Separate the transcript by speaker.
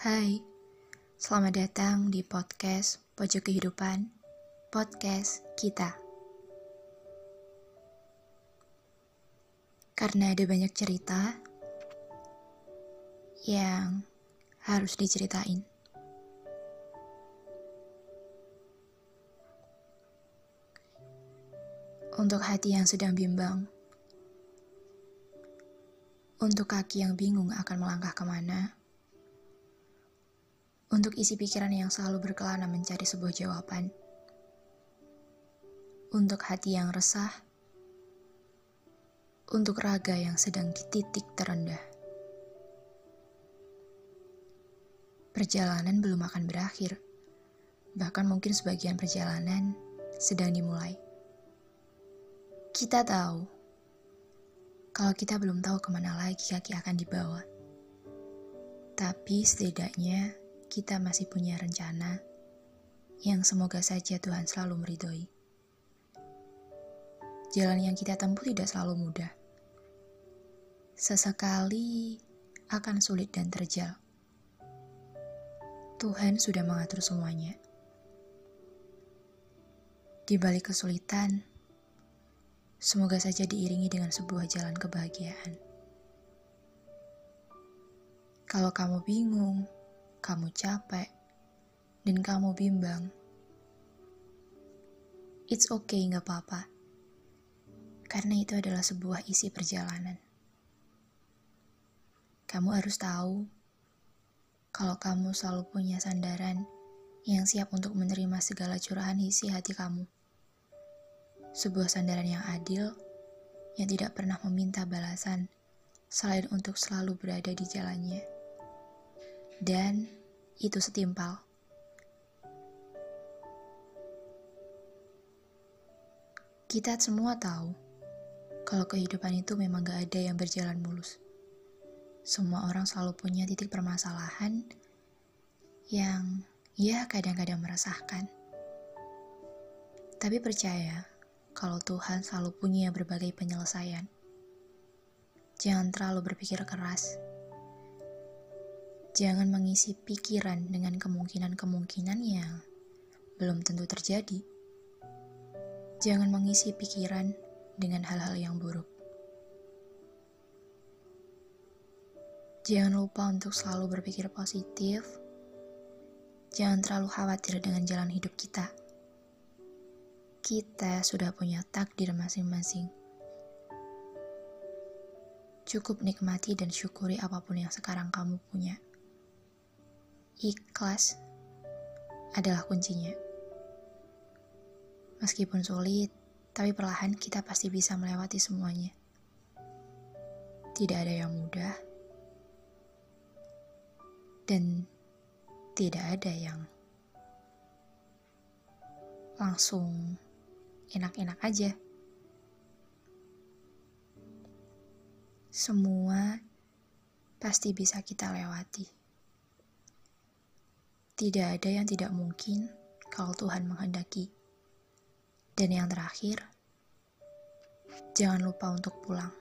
Speaker 1: Hai, selamat datang di podcast Pojok Kehidupan, podcast kita. Karena ada banyak cerita yang harus diceritain. Untuk hati yang sedang bimbang, untuk kaki yang bingung akan melangkah ke mana, untuk isi pikiran yang selalu berkelana mencari sebuah jawaban, untuk hati yang resah, untuk raga yang sedang di titik terendah. Perjalanan belum akan berakhir, bahkan mungkin sebagian perjalanan sedang dimulai. Kita tahu kalau kita belum tahu ke mana lagi kaki akan dibawa. Tapi setidaknya kita masih punya rencana yang semoga saja Tuhan selalu meridhoi. Jalan yang kita tempuh tidak selalu mudah. Sesekali akan sulit dan terjal. Tuhan sudah mengatur semuanya. Di balik kesulitan, semoga saja diiringi dengan sebuah jalan kebahagiaan. Kalau kamu bingung, kamu capek, dan kamu bimbang. It's okay, nggak apa-apa. Karena itu adalah sebuah isi perjalanan. Kamu harus tahu kalau kamu selalu punya sandaran yang siap untuk menerima segala curahan isi hati kamu. Sebuah sandaran yang adil, yang tidak pernah meminta balasan, selain untuk selalu berada di jalannya dan itu setimpal. Kita semua tahu kalau kehidupan itu memang gak ada yang berjalan mulus. Semua orang selalu punya titik permasalahan yang ya kadang-kadang meresahkan. Tapi percaya kalau Tuhan selalu punya berbagai penyelesaian. Jangan terlalu berpikir keras Jangan mengisi pikiran dengan kemungkinan-kemungkinan yang belum tentu terjadi. Jangan mengisi pikiran dengan hal-hal yang buruk. Jangan lupa untuk selalu berpikir positif. Jangan terlalu khawatir dengan jalan hidup kita. Kita sudah punya takdir masing-masing. Cukup nikmati dan syukuri apa pun yang sekarang kamu punya ikhlas adalah kuncinya. Meskipun sulit, tapi perlahan kita pasti bisa melewati semuanya. Tidak ada yang mudah, dan tidak ada yang langsung enak-enak aja. Semua pasti bisa kita lewati. Tidak ada yang tidak mungkin kalau Tuhan menghendaki. Dan yang terakhir, jangan lupa untuk pulang.